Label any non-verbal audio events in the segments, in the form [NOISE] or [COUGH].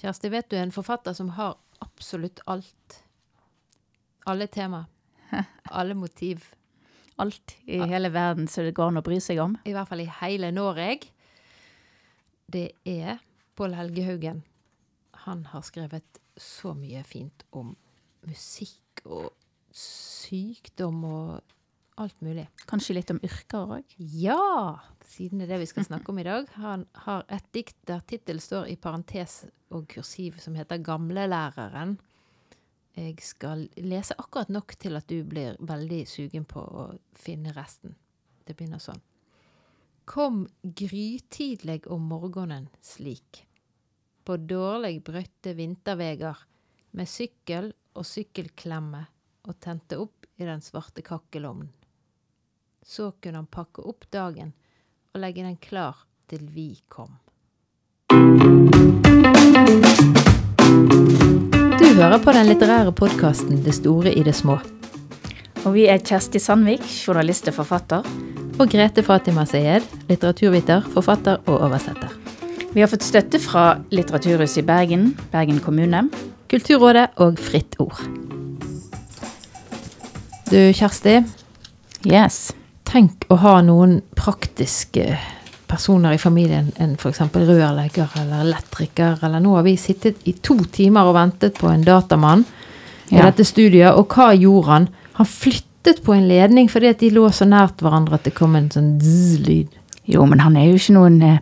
Kjersti, vet du en forfatter som har absolutt alt? Alle tema. [LAUGHS] Alle motiv. Alt i hele verden som det går an å bry seg om. I hvert fall i hele Norge. Det er Pål Helge Haugen. Han har skrevet så mye fint om musikk og sykdom og alt mulig. Kanskje litt om yrker òg? Ja! Siden det er det vi skal snakke om i dag. Han har et dikt der tittelen står i parentes og kursiv som heter Gamlelæreren. Jeg skal lese akkurat nok til at du blir veldig sugen på å finne resten. Det begynner sånn. Kom grytidleg om morgenen slik. På dårlig brøtte vintervegar, med sykkel og sykkelklemme, og tente opp i den svarte kakkelovnen. Så kunne han pakke opp dagen og legge den klar til vi kom. Du hører på den litterære podkasten Det store i det små. Og vi er Kjersti Sandvik, journalist og forfatter. Og Grete Fatima Sayed, litteraturviter, forfatter og oversetter. Vi har fått støtte fra Litteraturhuset i Bergen, Bergen kommune. Kulturrådet og Fritt Ord. Du, Kjersti. Yes. Tenk å ha noen praktiske personer i familien enn f.eks. rørlegger eller elektriker. Eller nå har vi sittet i to timer og ventet på en datamann i Ja. dette studiet. Og hva gjorde han? Han flyttet på en ledning fordi at de lå så nært hverandre at det kom en sånn zzz-lyd. Jo, men han er jo ikke noen eh,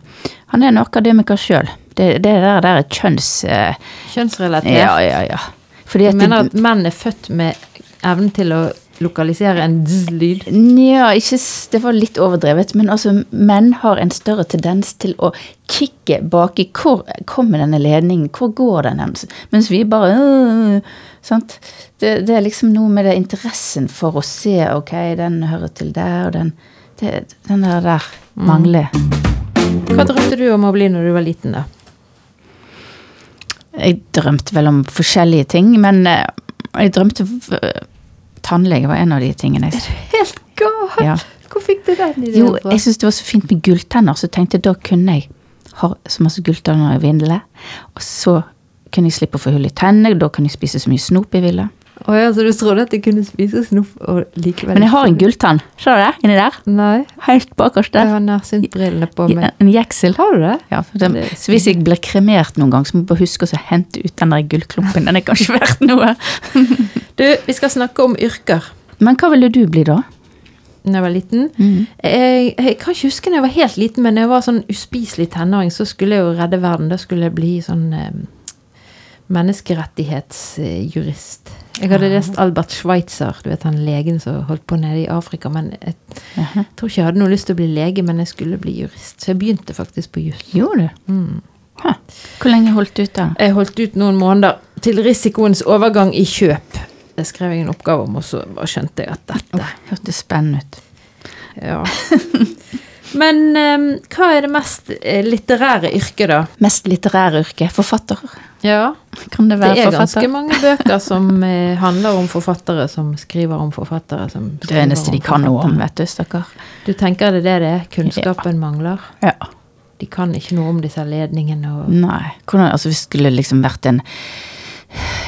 Han er en akademiker sjøl. Det, det der, der er kjønns... eh, Kjønnsrelatert. Ja, ja, ja. Fordi Du mener at menn er født med evnen til å lokalisere en dzz-lyd? Nja, Det var litt overdrevet, men altså, menn har en større tendens til å kikke baki. Hvor kommer denne ledningen? Hvor går den? Mens vi bare øh, sant? Det, det er liksom noe med det interessen for å se ok, den hører til der, og den det, Den der, der mangler. Hva drømte du om å bli når du var liten, da? Jeg drømte vel om forskjellige ting, men eh, jeg drømte Tannlege var en av de tingene jeg Helt galt! ja. Hvor fikk du den ideen Jo, jeg syntes det var så fint med gulltenner, så tenkte jeg da kunne jeg ha så masse gulltenner i vindle. Og så kunne jeg slippe å få hull i tennene, da kunne jeg spise så mye snop jeg ville. Å ja, så du trodde at jeg kunne spise snuff og likevel Men jeg har en gulltann. Ser du det? Inni der. Nei, Helt bakerst jeg der. har nærsyntbrillene på meg. En jeksel. Har du det? Ja, Det så hvis jeg blir kremert noen gang, så må jeg bare huske å hente ut den der gullklumpen. Den er kanskje [LAUGHS] verdt noe. [LAUGHS] Du, vi skal snakke om yrker. Men hva ville du bli da? Da jeg var liten. Jeg, jeg kan ikke huske når jeg var helt liten, men jeg var sånn uspiselig tenåring, så skulle jeg jo redde verden. Da skulle jeg bli sånn eh, menneskerettighetsjurist. Jeg hadde lest Albert Schweitzer, du vet han legen som holdt på nede i Afrika. Men jeg, jeg tror ikke jeg hadde noe lyst til å bli lege, men jeg skulle bli jurist. Så jeg begynte faktisk på juss. Gjorde du? Hæ. Hvor lenge holdt du ut da? Jeg holdt ut noen måneder til risikoens overgang i kjøp. Det skrev jeg en oppgave om, og så skjønte jeg at dette Hørtes spennende ut. Ja. Men um, hva er det mest eh, litterære yrket, da? Mest litterære yrke? Forfatter? Ja, det det er ganske mange bøker som eh, handler om forfattere som skriver om forfattere som skriver Det eneste de kan noe om, vet du, stakkar. Du tenker det er det det er? Kunnskapen mangler? Ja. De kan ikke noe om disse ledningene og Nei. Hvordan, altså, hvis det skulle liksom vært en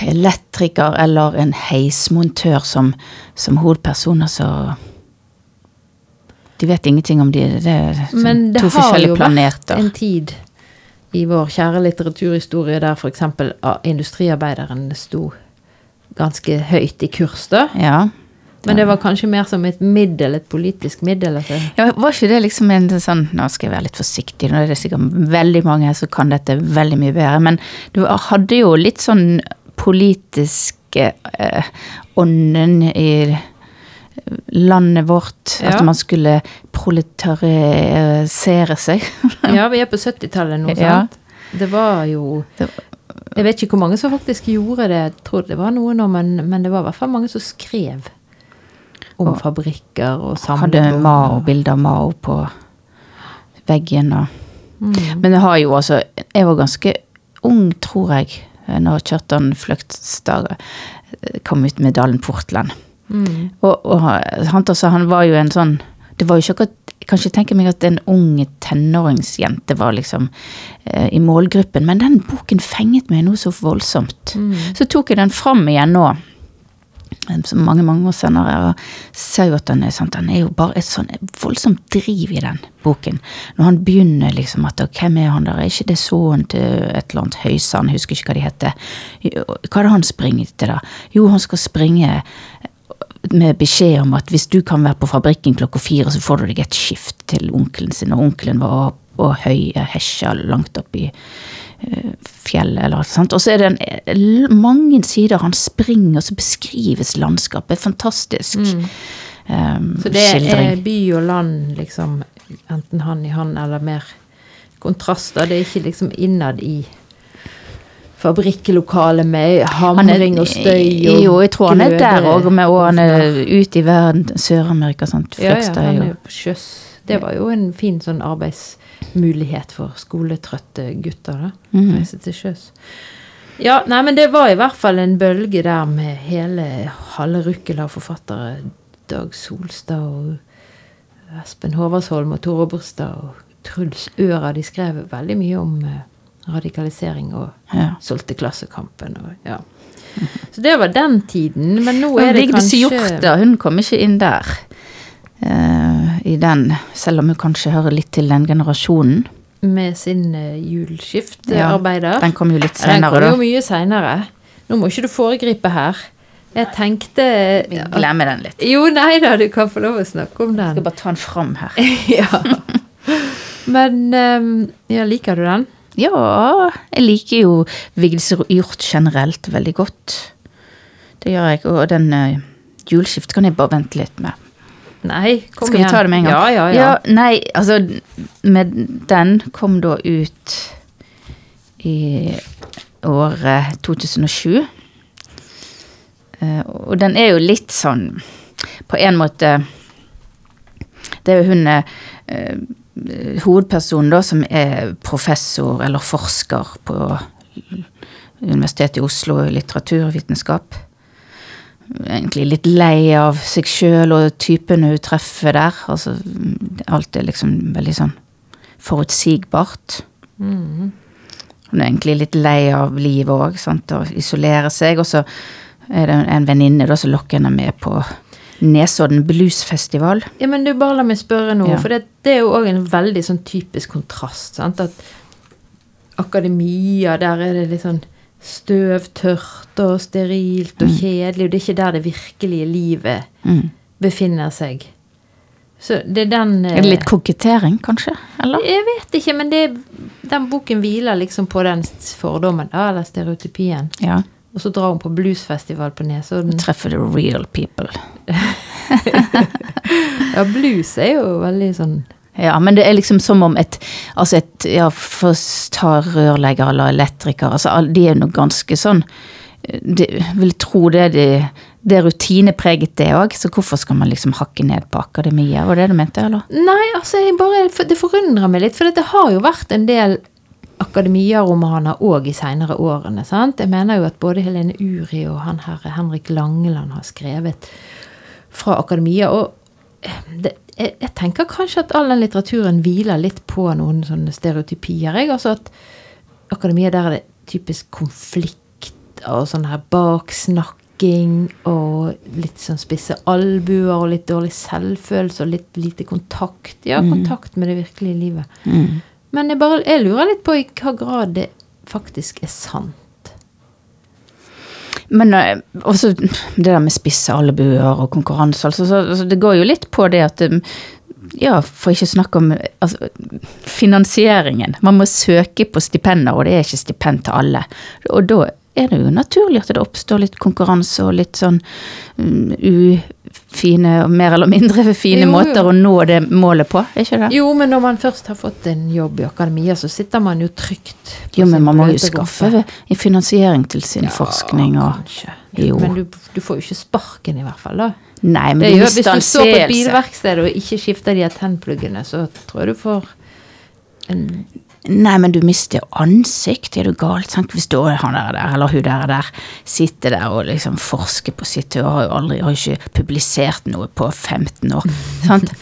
elektriker eller en heismontør som, som hovedpersoner, så De vet ingenting om de. Det er som Men det to har jo forskjellige vært en tid i vår kjære litteraturhistorie der f.eks. industriarbeideren sto ganske høyt i kurs, da. Ja. Men det var kanskje mer som et middel, et politisk middel. Altså. ja. Var ikke det liksom en sånn Nå skal jeg være litt forsiktig, nå er det sikkert veldig mange som kan dette veldig mye bedre, men du hadde jo litt sånn politisk eh, ånden i landet vårt. Ja. At man skulle proletarisere seg. [LAUGHS] Ja, vi er på 70-tallet nå, Ja. sant? Det var jo Jeg vet ikke hvor mange som faktisk gjorde det. Jeg tror det var noen nå, men, men det var i hvert fall mange som skrev om Og fabrikker og Hadde. Mao, bilder av Mao på veggen og Mm. Men jeg har jo altså Jeg var ganske ung, tror jeg, når Kjartan Fløgstad eh, kom ut med Dalen Portland. Mm. Og, og han, altså, han var jo en sånn Det var jo ikke akkurat jeg kan ikke tenke meg at en ung tenåringsjente var liksom eh, i målgruppen, men den boken fenget meg noe så voldsomt. Så tok jeg den fram igjen nå, mange, mange år senere, og ser jo at den er, sant, den er jo bare et sånn voldsomt driv i den boken. Når han begynner liksom at hvem er han der, er ikke det sønnen til et eller annet Høysand, husker ikke hva de heter. Hva er det han springer til da? Jo, han skal springe med beskjed om at hvis du kan være på fabrikken klokka fire, så får du deg et skift til onkelen sin. Og onkelen var på høye hesjer langt opp i eh, fjellet. Eller, sånt. Og så er det en, mange sider han springer, og så beskrives landskapet. Fantastisk. Um, Mm. Så det skildring. er by og land, liksom, enten hand i hand eller mer kontraster. Det er ikke liksom innad i fabrikklokalet med er- hamring og støy og Jo, jeg tror han er der òg, med og han er ute i verden, Sør-Amerika, sant. Ja, ja, han er jo på sjøs. Det var jo en fin sånn arbeidsmulighet for skoletrøtte gutter, da. Mm. Reise til sjøs. Ja, nei, men det var i hvert fall en bølge der med hele halve rukkel av forfattere. Dag Solstad og Espen Håvardsholm og Tore Brustad og Truls Øra. De skrev veldig mye om eh, radikalisering og ja. solgte Klassekampen og ja. Så det var den tiden, men nå er det Vigdis kanskje Hjorth, da, hun kom ikke inn der. Uh, I den, selv om hun kanskje hører litt til den generasjonen. med sin uh, hjulskiftarbeider. Den kom jo litt Ja, den kom jo mye seinere. Nå må ikke du foregripe her. Jeg tenkte Vi glemmer den litt. Jo, nei da, du kan få lov å snakke om Jeg den. skal bare ta den fram her. [LAUGHS] ja. Men um, ja, liker du den? Ja, jeg liker jo Vigdis gjort generelt veldig godt. Det gjør jeg. Og den uh, juleskift kan jeg bare vente litt med. Nei, kom Skal vi igjen. ta det med en gang? Ja, ja, ja. nei, altså med Den kom da ut i året 2007. Uh, og den er jo litt sånn På en måte Det er jo hun eh, hovedpersonen da som er professor eller forsker på Universitetet i Oslo i litteraturvitenskap. Egentlig litt lei av seg sjøl og typene hun treffer der. Altså, alt er liksom veldig sånn forutsigbart. Mm. Hun er egentlig litt lei av livet òg, å isolere seg. Og så er det en venninne som lokker henne med på Nesodden bluesfestival. Ja, men du, bare la meg spørre noe, Ja. for det, det er jo òg en veldig sånn typisk kontrast. Sant? At akademia, der er det litt sånn støvtørt og sterilt og kjedelig, og det er ikke der det virkelige livet Mm. befinner seg. Så det er den Er det litt kokettering, kanskje? Eller? Jeg vet ikke, men det, den boken hviler liksom på den fordommen, eller stereotypien. Ja. Og så drar hun på bluesfestival på Nesodden. Treffer the real people. [LAUGHS] Ja, blues er jo veldig sånn Ja, men det er liksom som om et Altså et Ja, for ta rørlegger eller elektriker, altså de er jo ganske sånn de, Vil tro det de Det er rutinepreget, det òg, så hvorfor skal man liksom hakke ned på akademia? Var det det du mente, eller? Nei, altså, bare, det forundrer meg litt, for det har jo vært en del akademia-romaner òg i seinere årene. sant? Jeg mener jo at både Helene Uri og han her Henrik Langeland har skrevet fra akademia. Og eh, det, jeg, jeg tenker kanskje at all den litteraturen hviler litt på noen sånne stereotypier. Jeg. Altså at akademia, der er det typisk konflikt og sånn her baksnakking og litt sånn spisse albuer og litt dårlig selvfølelse og litt lite kontakt. Ja, kontakt med det virkelige livet. Mm. Men jeg, bare, jeg lurer litt på i hva grad det faktisk er sant. Men eh, også det der med spisse albuer og konkurranse, altså, så, så det går jo litt på det at um, Ja, for ikke å snakke om altså, finansieringen. Man må søke på stipender, og det er ikke stipend til alle. Og da er det jo naturlig at det oppstår litt konkurranse og litt sånn um, og mer eller mindre [LAUGHS] fine Jo, jo. måter å nå det målet på, ikke det? Jo, men når man først har fått en jobb i akademia, så sitter man jo trygt. Jo, men man må jo skaffe finansiering til sin forskning og Kanskje. Jo. Men du, du får jo ikke sparken, i hvert fall. da. Nei, men Det er mister hvis du står på et bilverksted og ikke skifter de tennpluggene, så tror jeg du får en Nei, men du mister jo ansikt, er du galt? Sant? Hvis da han der, der, eller hun der, der sitter der og liksom forsker på sitt, og har jo aldri har ikke publisert noe på 15 år. [LAUGHS] Sant?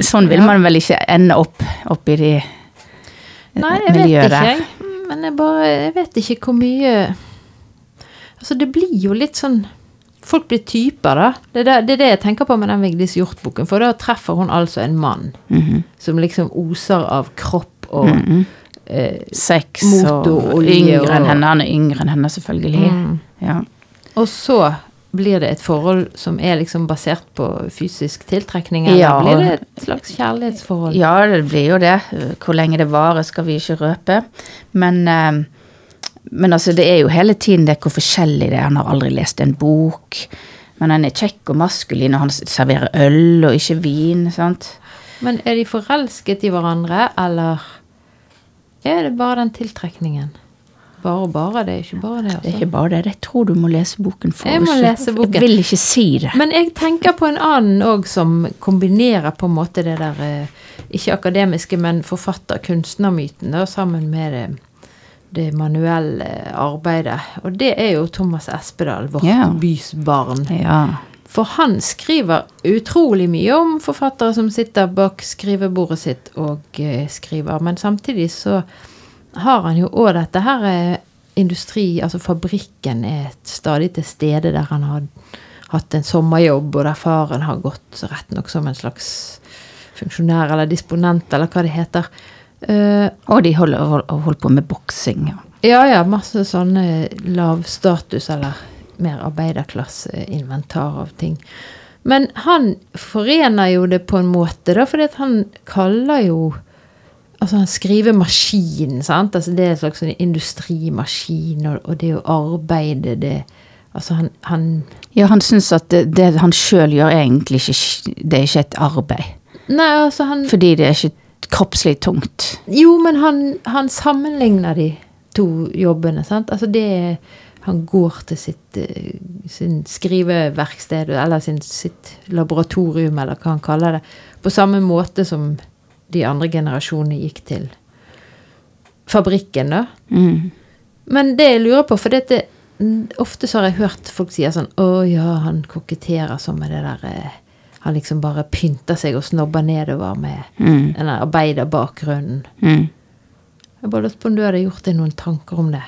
Sånn vil man vel ikke ende opp oppi de eh, Nei, jeg vet ikke, der. jeg. Men jeg bare Jeg vet ikke hvor mye Altså, det blir jo litt sånn Folk blir typer, da. Det er det, det, jeg tenker på med den Vigdis Hjorth-boken. For da treffer hun altså en mann Mhm. som liksom oser av kropp og mm. eh, Sex Motor, og yngre enn henne. Han er yngre enn henne, selvfølgelig. mm. Ja. Og så blir det et forhold som er liksom basert på fysisk tiltrekning, eller Ja. blir det et slags kjærlighetsforhold? ja, det blir jo det. Hvor lenge det varer, skal vi ikke røpe. Men, eh, men altså, det er jo hele tiden det hvor forskjellig det er. Han har aldri lest en bok. Men han er kjekk og maskulin, og han serverer øl og ikke vin. sant? Men er de forelsket i hverandre, eller er det bare den tiltrekningen? Bare og bare, det er ikke bare det. Det er Altså. ikke bare det. Jeg tror du må lese boken. For Jeg må lese boken. Jeg vil ikke si det. Men jeg tenker på en annen òg som kombinerer på en måte det der eh, Ikke akademiske, men forfatter-kunstnermyten sammen med det, det manuelle arbeidet. Og det er jo Thomas Espedal, vårt Ja. bys barn. Ja. For han skriver utrolig mye om forfattere som sitter bak skrivebordet sitt og eh, skriver, men samtidig så har han jo òg dette her eh, industri, altså fabrikken er stadig til stede der han har hatt en sommerjobb, og der faren har gått rett nok som en slags funksjonær eller disponent, eller hva det heter. Eh, Og de holder, hold- holder på med boksing. Ja. ja, ja, masse sånne lavstatus eller mer arbeiderklasseinventar av ting. Men han forener jo det på en måte, da, fordi han kaller jo Altså han skriver maskin, sant. Altså det er en slags sånn industrimaskin, og, og det å arbeide, det Altså han, han Ja, han syns at det, det han sjøl gjør, er egentlig ikke Det er ikke et arbeid. Nei, altså han Fordi det er ikke kroppslig tungt. Jo, men han, han sammenligner de to jobbene, sant. Altså det Han går til sitt eh, sin skriveverksted, eller sin, sitt laboratorium, eller hva han kaller det, på samme måte som de andre generasjonene gikk til fabrikken, da. Mm. Men det jeg lurer på, for dette Ofte så har jeg hørt folk si sånn Å ja, han koketterer sånn med det der eh, Han liksom bare pynter seg og snobber nedover med Mm. den der arbeiderbakgrunnen. Mm. Jeg bare lurte på om du hadde gjort deg noen tanker om det.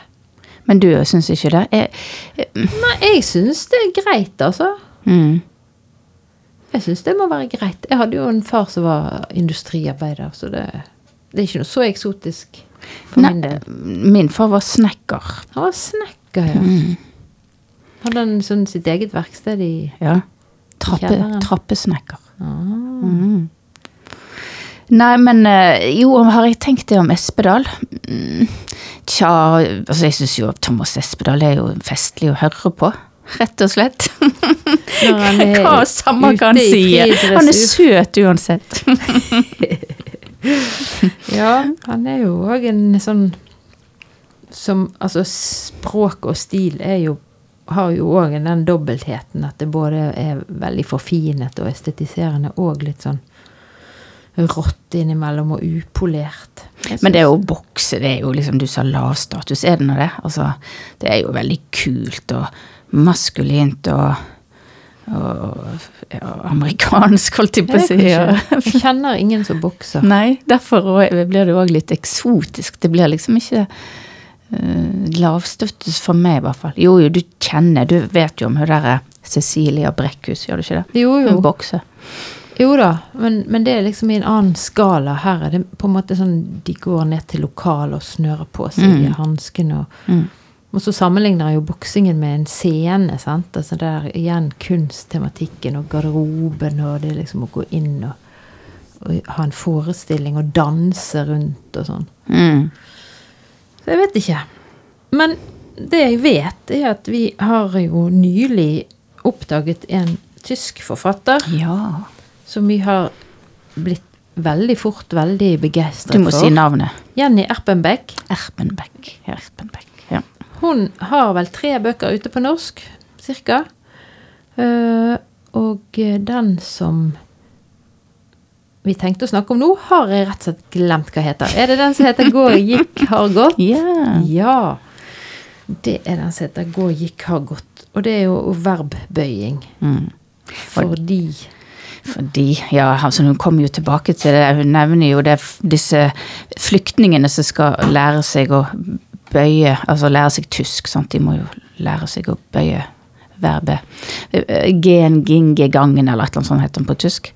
Men du syns ikke det? Jeg, Nei, jeg syns det er greit, altså. mm. Jeg syns det må være greit. Jeg hadde jo en far som var industriarbeider, så det, det er ikke noe så eksotisk for Nei, min del. min far var snekker. Han var snekker, ja. Mm. Hadde han sånn sitt eget verksted i Ja. Trappe, trappesnekker. ah. Mm. Nei, men eh, jo, har jeg tenkt det om Espedal? Tja, altså jeg syns jo Thomas Espedal er jo festlig å høre på. Rett og slett. Når [LAUGHS] han er Hva samme kan han ute i sier. fri Han er søt uansett. [LAUGHS] Ja, han er jo òg en sånn som Altså, språk og stil er jo har jo òg den dobbeltheten at det både er veldig forfinet og estetiserende og litt sånn rått innimellom og upolert. Men det å bokse, det er jo liksom Du sa lavstatus, er det nå det? Altså, det er jo veldig kult og maskulint og, og ja, amerikansk, holdt jeg på å si. Jeg kjenner ingen som bokser. [LAUGHS] Nei, derfor blir det òg litt eksotisk. Det blir liksom ikke uh, lavstøttes for meg, i hvert fall. Jo, jo, du kjenner, du vet jo om hun derre Cecilia Brekkhus, gjør du ikke det? Jo, jo. Hun bokser. Jo da, men, men det er liksom i en annen skala. Her er det på en måte sånn de går ned til lokalet og snører på seg Mm. hanskene. Og, Mm. og så sammenligner jeg jo boksingen med en scene. sant? Altså Der igjen kunsttematikken og garderoben og det liksom å gå inn og, og ha en forestilling og danse rundt og sånn. Mm. Så jeg vet ikke. Men det jeg vet, er at vi har jo nylig oppdaget en tysk forfatter Ja. Som vi har blitt veldig fort veldig begeistret for. Du må for. si navnet. Jenny Erpenbeck. Erpenbeck. Erpenbeck. Ja. Hun har vel tre bøker ute på norsk, cirka. Eh, og den som vi tenkte å snakke om nå, har jeg rett og slett glemt hva heter. Er det den som heter 'Gå, gikk, har gått'? Ja. Ja. Det er den som heter 'Gå, gikk, har gått'. Og det er jo verbbøying. Mm. Fordi Fordi, ja, altså Hun kommer jo tilbake til det. Hun nevner jo det, disse flyktningene som skal lære seg å bøye Altså lære seg tysk. sant? De må jo lære seg å bøye verbet. Gen, ginge, gangen, eller et eller annet sånt heter den på tysk.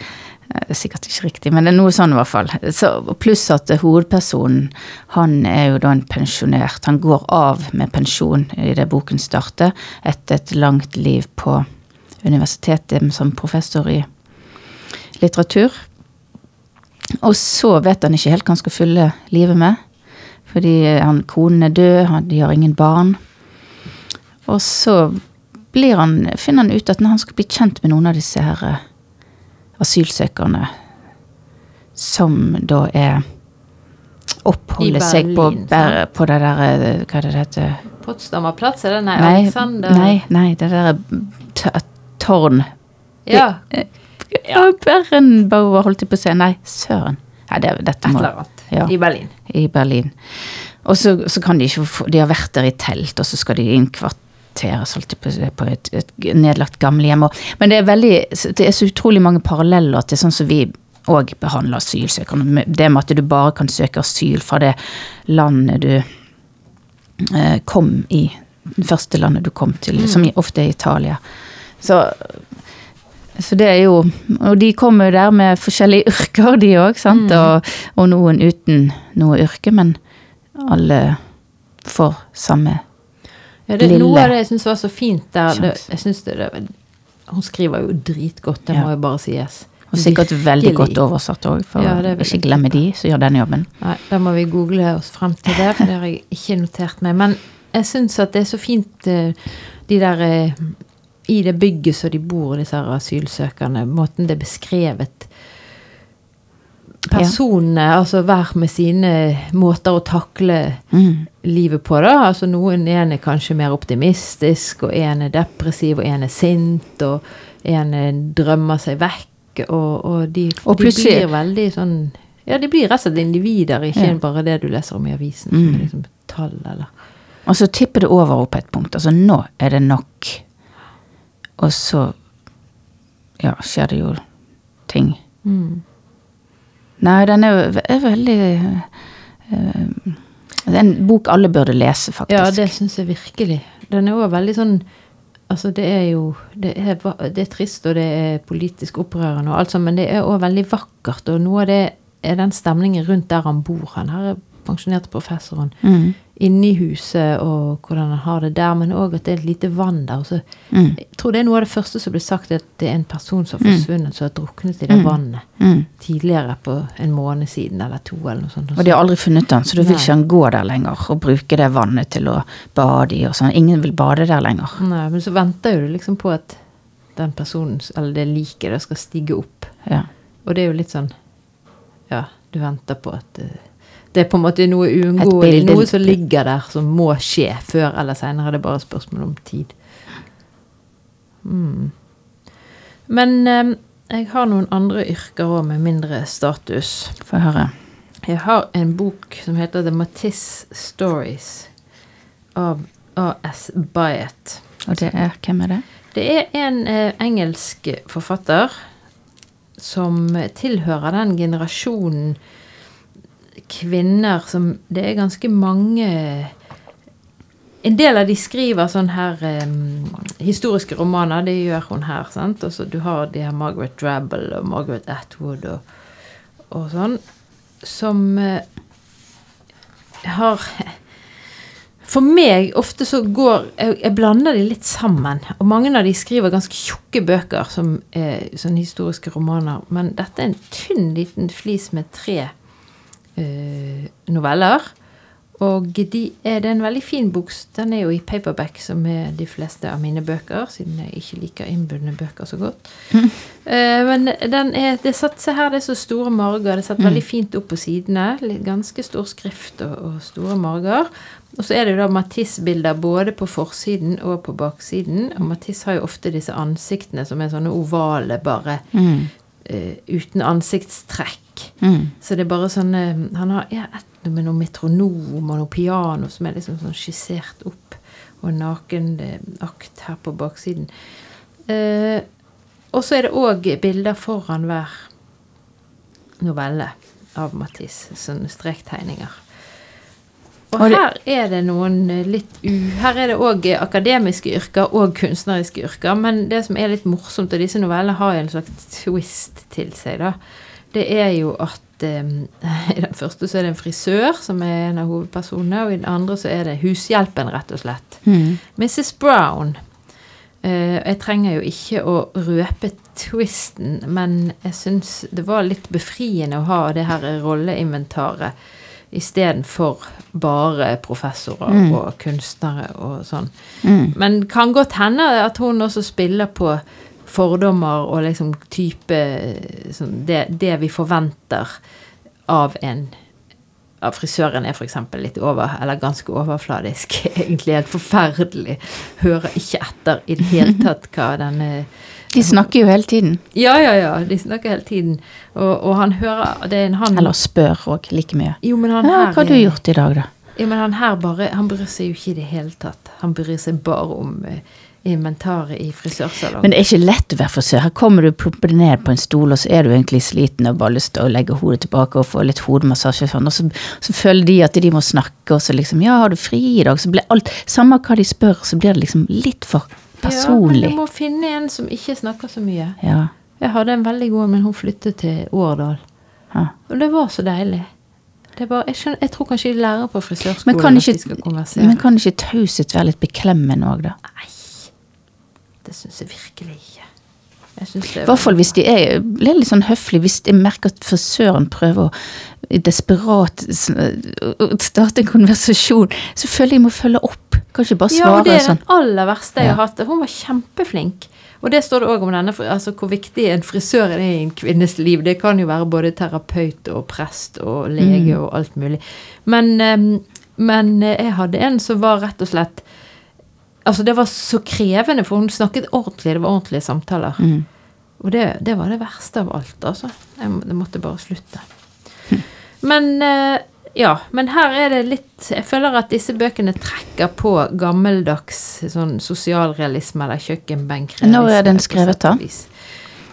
Det er sikkert ikke riktig, men det er noe sånn i hvert fall. Så, pluss at hovedpersonen, han er jo da en pensjonert. Han går av med pensjon i det boken starter, etter et langt liv på universitetet som professor i litteratur. Og så vet han ikke helt hva han skal fylle livet med. Fordi han, konen er død, han, de har ingen barn. Og så blir han, finner han ut at når han skal bli kjent med noen av disse her eh, asylsøkerne, som da er Oppholder seg på, Ber- på det der eh, Hva er det det heter? Potsdamer plass, er det? Nei, Alexander nei, nei, det der t- tårn. Ja, Ja, Berenbauer, holdt jeg på å si. Nei, søren. Nei, det, dette et må eller annet. Ja. I Berlin. i Berlin. Og så, så kan de ikke få De har vært der i telt, og så skal de innkvarteres holdt jeg på, på et, et nedlagt gamlehjem. Men det er veldig Det er så utrolig mange paralleller til sånn som vi òg behandler asylsøkerne. Det med at du bare kan søke asyl fra det landet du eh, kom i. Det første landet du kom til, som ofte er Italia. Så så det er jo Og de kommer jo der med forskjellige yrker, de òg, sant. Og, og noen uten noe yrke, men alle får samme Ja, det, Lille noe av det jeg syns var så fint der det, jeg synes det, det, Hun skriver jo dritgodt, det Ja. må jo bare sies. Og sikkert veldig godt oversatt òg, for Ja, det ikke glemme de som gjør den jobben. Nei, da må vi google oss frem til det, for det har jeg ikke notert meg. Men jeg syns at det er så fint, eh, de der eh, I det bygget som de bor, disse her asylsøkerne, måten det er beskrevet Personene, altså hver med sine måter å takle Mm. livet på, da. Altså noen en er kanskje mer optimistisk, og en er depressiv, og en er sint, og en drømmer seg vekk, og, og de, Og de blir veldig sånn Ja, de blir rett og slett individer, ikke Ja. bare det du leser om i avisen, Mm. som er liksom tall, eller Og så tipper det over opp på et punkt. Altså nå er det nok. Og så ja, skjer det jo ting. mm. Nei, den er er veldig uh, Det er en bok alle burde lese, faktisk. Ja, det syns jeg virkelig. Den er òg veldig sånn Altså, det er jo det er, det er trist, og det er politisk opprørende og alt sånt, men det er òg veldig vakkert, og noe av det er den stemningen rundt der han bor. Han her er pensjonerte professoren. Mm. Inne i huset, og hvordan han har det der, men òg at det er et lite vann der. Og så, Mm. jeg tror det er noe av det første som blir sagt, at det er en person som har forsvunnet, som har druknet i det Mm. vannet Mm. tidligere på en måned siden, eller to, eller noe sånt. Og de har aldri funnet den, så da vil Nei. ikke han gå der lenger og bruke det vannet til å bade i og sånn. Ingen vil bade der lenger. Nei, men så venter jo du liksom på at den personen, eller det liket, skal stige opp. Ja. Og det er jo litt sånn Ja, du venter på at eh, det er på en måte noe uunngåelig. Noe som ligger der, som må skje før eller seinere. Det er bare spørsmål om tid. Mm. Men eh, jeg har noen andre yrker òg med mindre status. Få høre. Jeg har en bok som heter The Matisse Stories av A.S. Byatt. Og det er Hvem er det? Det er en eh, engelsk forfatter som tilhører den generasjonen kvinner som Det er ganske mange En del av de skriver sånn her um, historiske romaner. Det gjør hun her. sant? Og så Du har de her Margaret Drabble og Margaret Atwood og, og sånn. Som uh, har for meg ofte så går jeg, jeg blander de litt sammen. Og mange av de skriver ganske tjukke bøker, som er sånne historiske romaner. Men dette er en tynn liten flis med tre eh, noveller. Og de er, det er en veldig fin bok. Den er jo i paperback, som er de fleste av mine bøker, siden jeg ikke liker innbundne bøker så godt. [LAUGHS] Eh, men den er, det satt, se her, det er så store marger. Det er satt veldig fint opp på sidene. Ganske stor skrift og, og store marger. Og så er det jo da Matisse-bilder både på forsiden og på baksiden. Og Matisse har jo ofte disse ansiktene som er sånne ovale, bare Mm. Eh, uten ansiktstrekk. Mm. Så det er bare sånn eh, Han har ja, et med noe metronom og noe piano som er liksom sånn skissert opp, og nakenakt her på baksiden. Eh, og så er det òg bilder foran hver novelle av Matisse. Sånne strektegninger. Og her er det noen eh, litt u... Her er det òg akademiske yrker og kunstneriske yrker. Men det som er litt morsomt, og disse novellene har jo en slags twist til seg, da, det er jo at eh, [LAUGHS] I den første så er det en frisør som er en av hovedpersonene, og i den andre så er det hushjelpen, rett og slett. Mm. Mrs. Brown. Eh, jeg trenger jo ikke å røpe twisten, men jeg syns det var litt befriende å ha det her rolleinventaret istedenfor bare professorer Mm. og kunstnere og sånn. Mm. Men kan godt hende at hun også spiller på fordommer og liksom type sånn, det, det vi forventer av en av frisøren er f.eks. litt over, eller ganske overfladisk. [LAUGHS] Egentlig helt forferdelig. Hører ikke etter i det hele tatt hva denne De snakker jo hele tiden. Ja, ja, ja. De snakker hele tiden. Og, og han hører det er en han Eller spør òg like mye. Jo, men han Ja, her hva har du gjort i dag, da? Ja, men han her bare Han bryr seg jo ikke i det hele tatt. Han bryr seg bare om eh, inventaret i frisørsalongen. Men det er ikke lett å være frisør. Her kommer du plumper ned på en stol, og så er du egentlig sliten og bare lyst til å legge hodet tilbake og få litt hodemassasje og sånn. Og så, så føler de at de må snakke, og så liksom Ja, har du fri i dag? Så blir alt Samme hva de spør, så blir det liksom litt for Ja, men personlig. du må finne en som ikke snakker så mye. Ja. Jeg hadde en veldig god, men hun flyttet til Årdal. ja. Og det var så deilig. Det var, jeg, skjønner, jeg tror kanskje de lærer på Men frisørskolen ikke, at de skal konversere. men kan ikke taushet være litt beklemmende òg, da? Nei, det syns jeg virkelig ikke. I hvert fall hvis de er litt sånn høflige. hvis jeg merker at frisøren prøver å desperat starte en konversasjon, Selvfølgelig må følge opp. Kan ikke bare Ja, svare og det er sånn. den aller verste jeg Ja. har hatt. Hun var kjempeflink. Og det står det òg om denne, altså hvor viktig en frisør er i en kvinnes liv. Det kan jo være både terapeut og prest og lege Mm. og alt mulig. Men, men eh, jeg hadde en som var rett og slett Altså, det var så krevende, for hun snakket ordentlig. Det var ordentlige samtaler. Mm. Og det, det var det verste av alt, altså. Jeg, det måtte bare slutte. Men eh, ja, men her er det litt Jeg føler at disse bøkene trekker på gammeldags sånn sosialrealisme eller kjøkkenbenkrealisme. Når er den skrevet, da?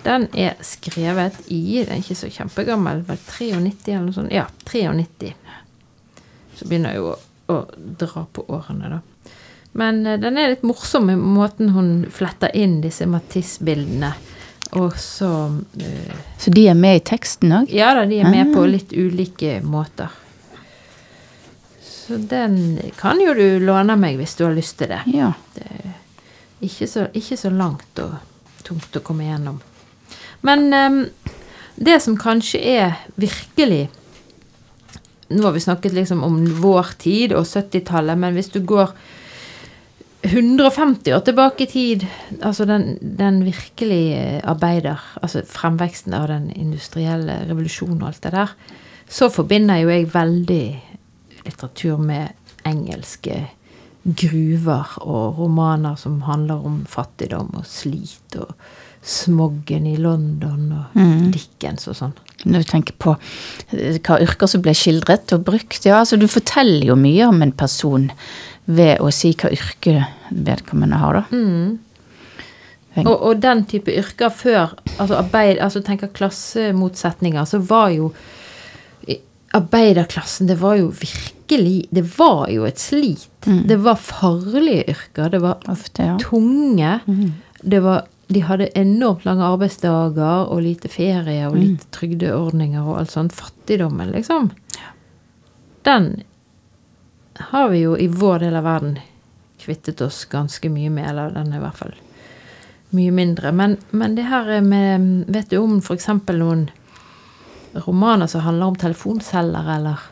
Den er skrevet i Den er ikke så kjempegammel, vel 93 eller noe sånt. Ja, 93. Så begynner jeg jo å, å dra på årene, da. Men eh, den er litt morsom i måten hun fletter inn disse Matisse-bildene. Og så eh, Så de er med i teksten òg? Ja da, de er med Ah. på litt ulike måter. Så den kan jo du låne meg hvis du har lyst til det. Ja. Ikke så, ikke så langt og tungt å komme gjennom. Men um, det som kanskje er virkelig Nå har vi snakket liksom om vår tid og 70-tallet, men hvis du går 150 år tilbake i tid, altså den, den virkelige arbeider, altså fremveksten av den industrielle revolusjonen og alt det der, så forbinder jo jeg veldig litteratur med engelske gruver og romaner som handler om fattigdom og slit og smoggen i London og Mm. Dickens og sånn. Når du tenker på eh, hva yrker som ble skildret og brukt. Ja, altså du forteller jo mye om en person ved å si hva yrke vedkommende har, da. Og, og den type yrker før, altså arbeid, altså tenker klassemotsetninger, så var jo arbeiderklassen, det var jo virkelig, det var jo et slit. Det var farlige yrker, det var Ofte, ja. tunge. Det var, de hadde enormt lange arbeidsdager og lite ferie og lite trygdeordninger og alt sånt. Fattigdommen, liksom. Den har vi jo i vår del av verden kvittet oss ganske mye med, eller den er i hvert fall mye mindre. Men, men det her er med Vet du om f.eks. noen romaner som handler om telefonceller, eller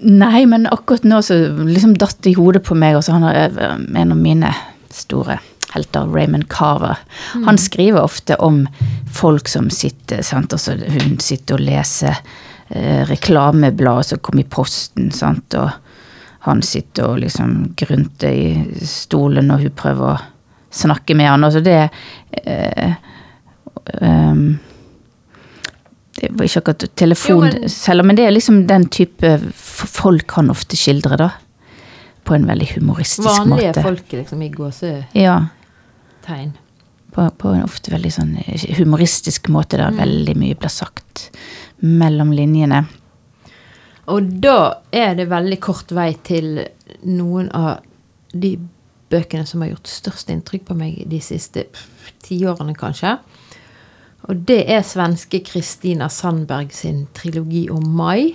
Nei, men akkurat nå så liksom datt det i hodet på meg, og så han er eh, en av mine store helter, Raymond Carver. Han skriver ofte om folk som sitter, sant, også hun sitter og leser eh, reklamebladet som kom i posten, sant, og han sitter og liksom grunter i stolen, og hun prøver å snakke med han, altså det eh, ehm, det var ikke akkurat telefonceller, men det er liksom den type folk han ofte skildrer, da. På en veldig humoristisk vanlige måte. folk liksom i gåsetegn. Ja. På, på en ofte veldig sånn humoristisk måte, der veldig mye blir sagt mellom linjene. Og da er det veldig kort vei til noen av de bøkene som har gjort størst inntrykk på meg de siste tiårene, kanskje. Og det er svenske Kristina Sandberg sin trilogi om Mai.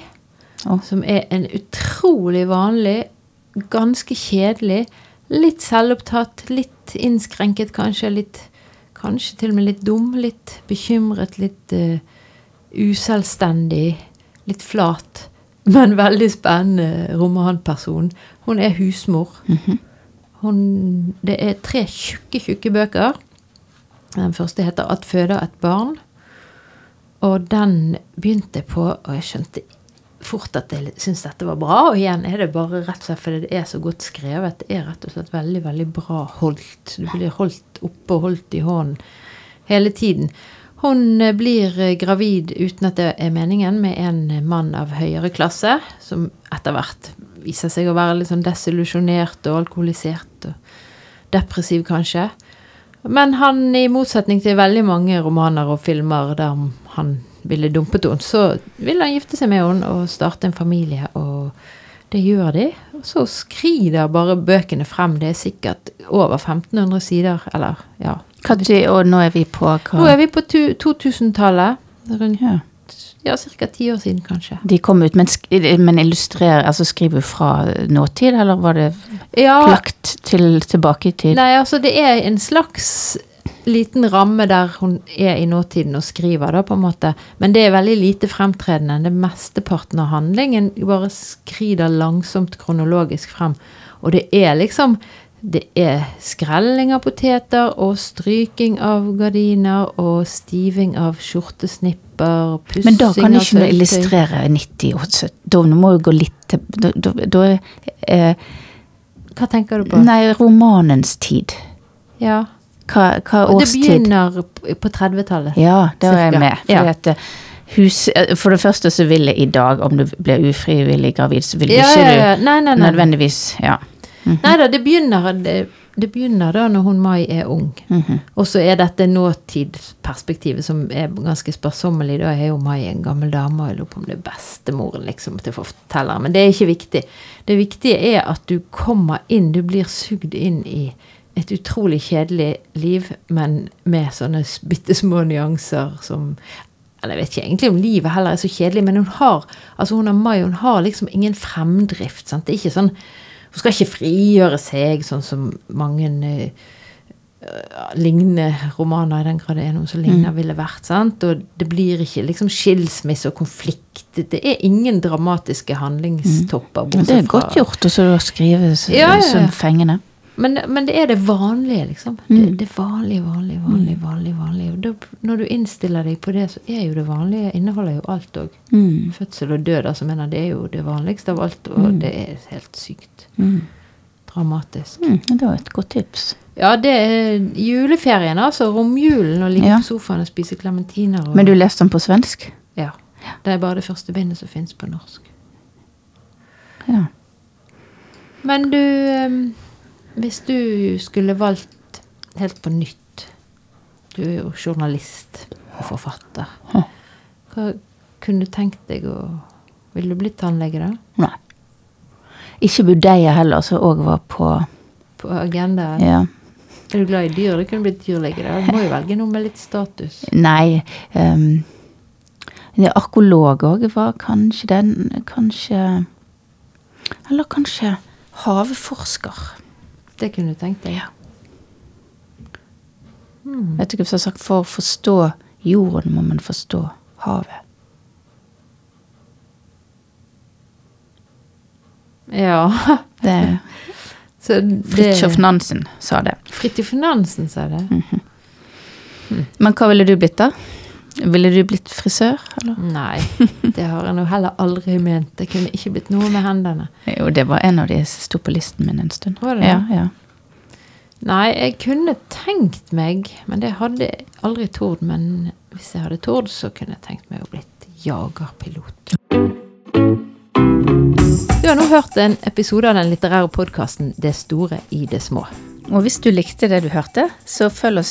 Oh. Som er en utrolig vanlig, ganske kjedelig, litt selvopptatt, litt innskrenket kanskje, litt Kanskje til og med litt dum, litt bekymret, litt uh, uselvstendig, litt flat, [LAUGHS] men veldig spennende romanperson. Hun er husmor. Hun, det er tre tjukke, tjukke bøker. Den første heter 'At føder et barn'. Og den begynte jeg på, og jeg skjønte fort at jeg syntes dette var bra. Og igjen er det bare rett og slett fordi det er så godt skrevet. Det er rett og slett veldig, veldig bra holdt. Du blir holdt oppe og holdt i hånden hele tiden. Hun blir gravid uten at det er meningen, med en mann av høyere klasse, som etter hvert viser seg å være litt sånn desillusjonert og alkoholisert og depressiv, kanskje. Men han, i motsetning til veldig mange romaner og filmer der han ville dumpet henne, så ville han gifte seg med henne og starte en familie, og det gjør de. Og så skrider bare bøkene frem. Det er sikkert over 1500 sider, eller ja. Hva og nå er vi på hva? Nå er vi på 2000-tallet. Rundt ja. Ja, ca. ti år siden, kanskje. De kom ut, men, men illustrerer, altså skriver du fra nåtid, eller var det Ja, lagt til tilbake i tid? Nei, altså det er en slags liten ramme der hun er i nåtiden og skriver, da, på en måte. Men det er veldig lite fremtredende. Det mesteparten av handlingen bare skrider langsomt kronologisk frem. Og det er liksom Det er skrelling av poteter og stryking av gardiner og stiving av skjortesnipper, pussing Men da kan av ikke du illustrere 90 og 70. Da må du gå litt til Da, da, da eh, Hva tenker du på? Nei, romanens tid. Ja. Hva, hva årstid? det begynner på 30-tallet. Ja, da er jeg med. Fordi Ja. at eh, hus, eh, for det første så vil jeg i dag, om du blir ufrivillig gravid, så vil Ja, ikke ja, du. Nei, nei, nei. nødvendigvis Ja. Nei da, det begynner, det, det begynner da når hun Mai er ung. Mhm. Og så er dette nåtidsperspektivet som er ganske sparsommelig. Da er jo Mai en gammel dame, og jeg lurer på om det er bestemoren liksom, til fortelleren. Men det er ikke viktig. Det viktige er at du kommer inn, du blir sugd inn i et utrolig kjedelig liv, men med sånne bitte små nyanser som eller Jeg vet ikke egentlig om livet heller er så kjedelig, men hun har altså hun har Mai, hun har liksom ingen fremdrift. Sant? Det er ikke sånn Hun skal ikke frigjøre seg, sånn som mange eh, lignende romaner, i den grad det er noen som ligner, ville vært. sant? Og det blir ikke liksom skilsmisse og konflikt. Det er ingen dramatiske handlingstopper. Men Det er godt gjort å skrive så, Ja, ja, ja. fengende. Men, men det er det vanlige, liksom. Det, det vanlige, vanlige, vanlige. vanlige, vanlige. Og da, når du innstiller deg på det, så er jo det vanlige inneholder jo alt òg. Mm. Fødsel og død, altså, mener det er jo det vanligste av alt, og det er helt sykt Mm. dramatisk. Mm. Det var et godt tips. Ja, det er juleferien, altså. Romjulen, og ligge Ja. på sofaen og spise klementiner. og- Men du leste den på svensk? Ja. Det er bare det første bindet som fins på norsk. Ja. Men du Hvis du skulle valgt helt på nytt Du er jo journalist og forfatter. Hva kunne du tenkt deg å Ville du blitt tannlege, da? Nei. Ikke budeie heller, som òg var på På agendaen? Ja. Er du glad i dyr? Du kunne blitt dyrlege. da. Du må jo velge noe med litt status. Nei um, Arkeolog òg var kanskje den Kanskje Eller kanskje havforsker. Det kunne du tenkt deg. Ja. Vet du hva som har sagt? For å forstå jorden må man forstå havet. Ja. [LAUGHS] Det Fridtjof Nansen sa det. Fridtjof Nansen sa det. Men hva ville du blitt, da? Ville du blitt frisør, eller? Nei, det har jeg nå heller aldri ment. Det kunne ikke blitt noe med hendene. Jo, det var en av de som sto på listen min en stund. Var det Ja, ja. Nei, jeg kunne tenkt meg, men det hadde jeg aldri tord. Men hvis jeg hadde tord, så kunne jeg tenkt meg å blitt jagerpilot. Du har nå hørt en episode av den litterære podkasten Det store i det små. Og hvis du likte det du hørte, så følg oss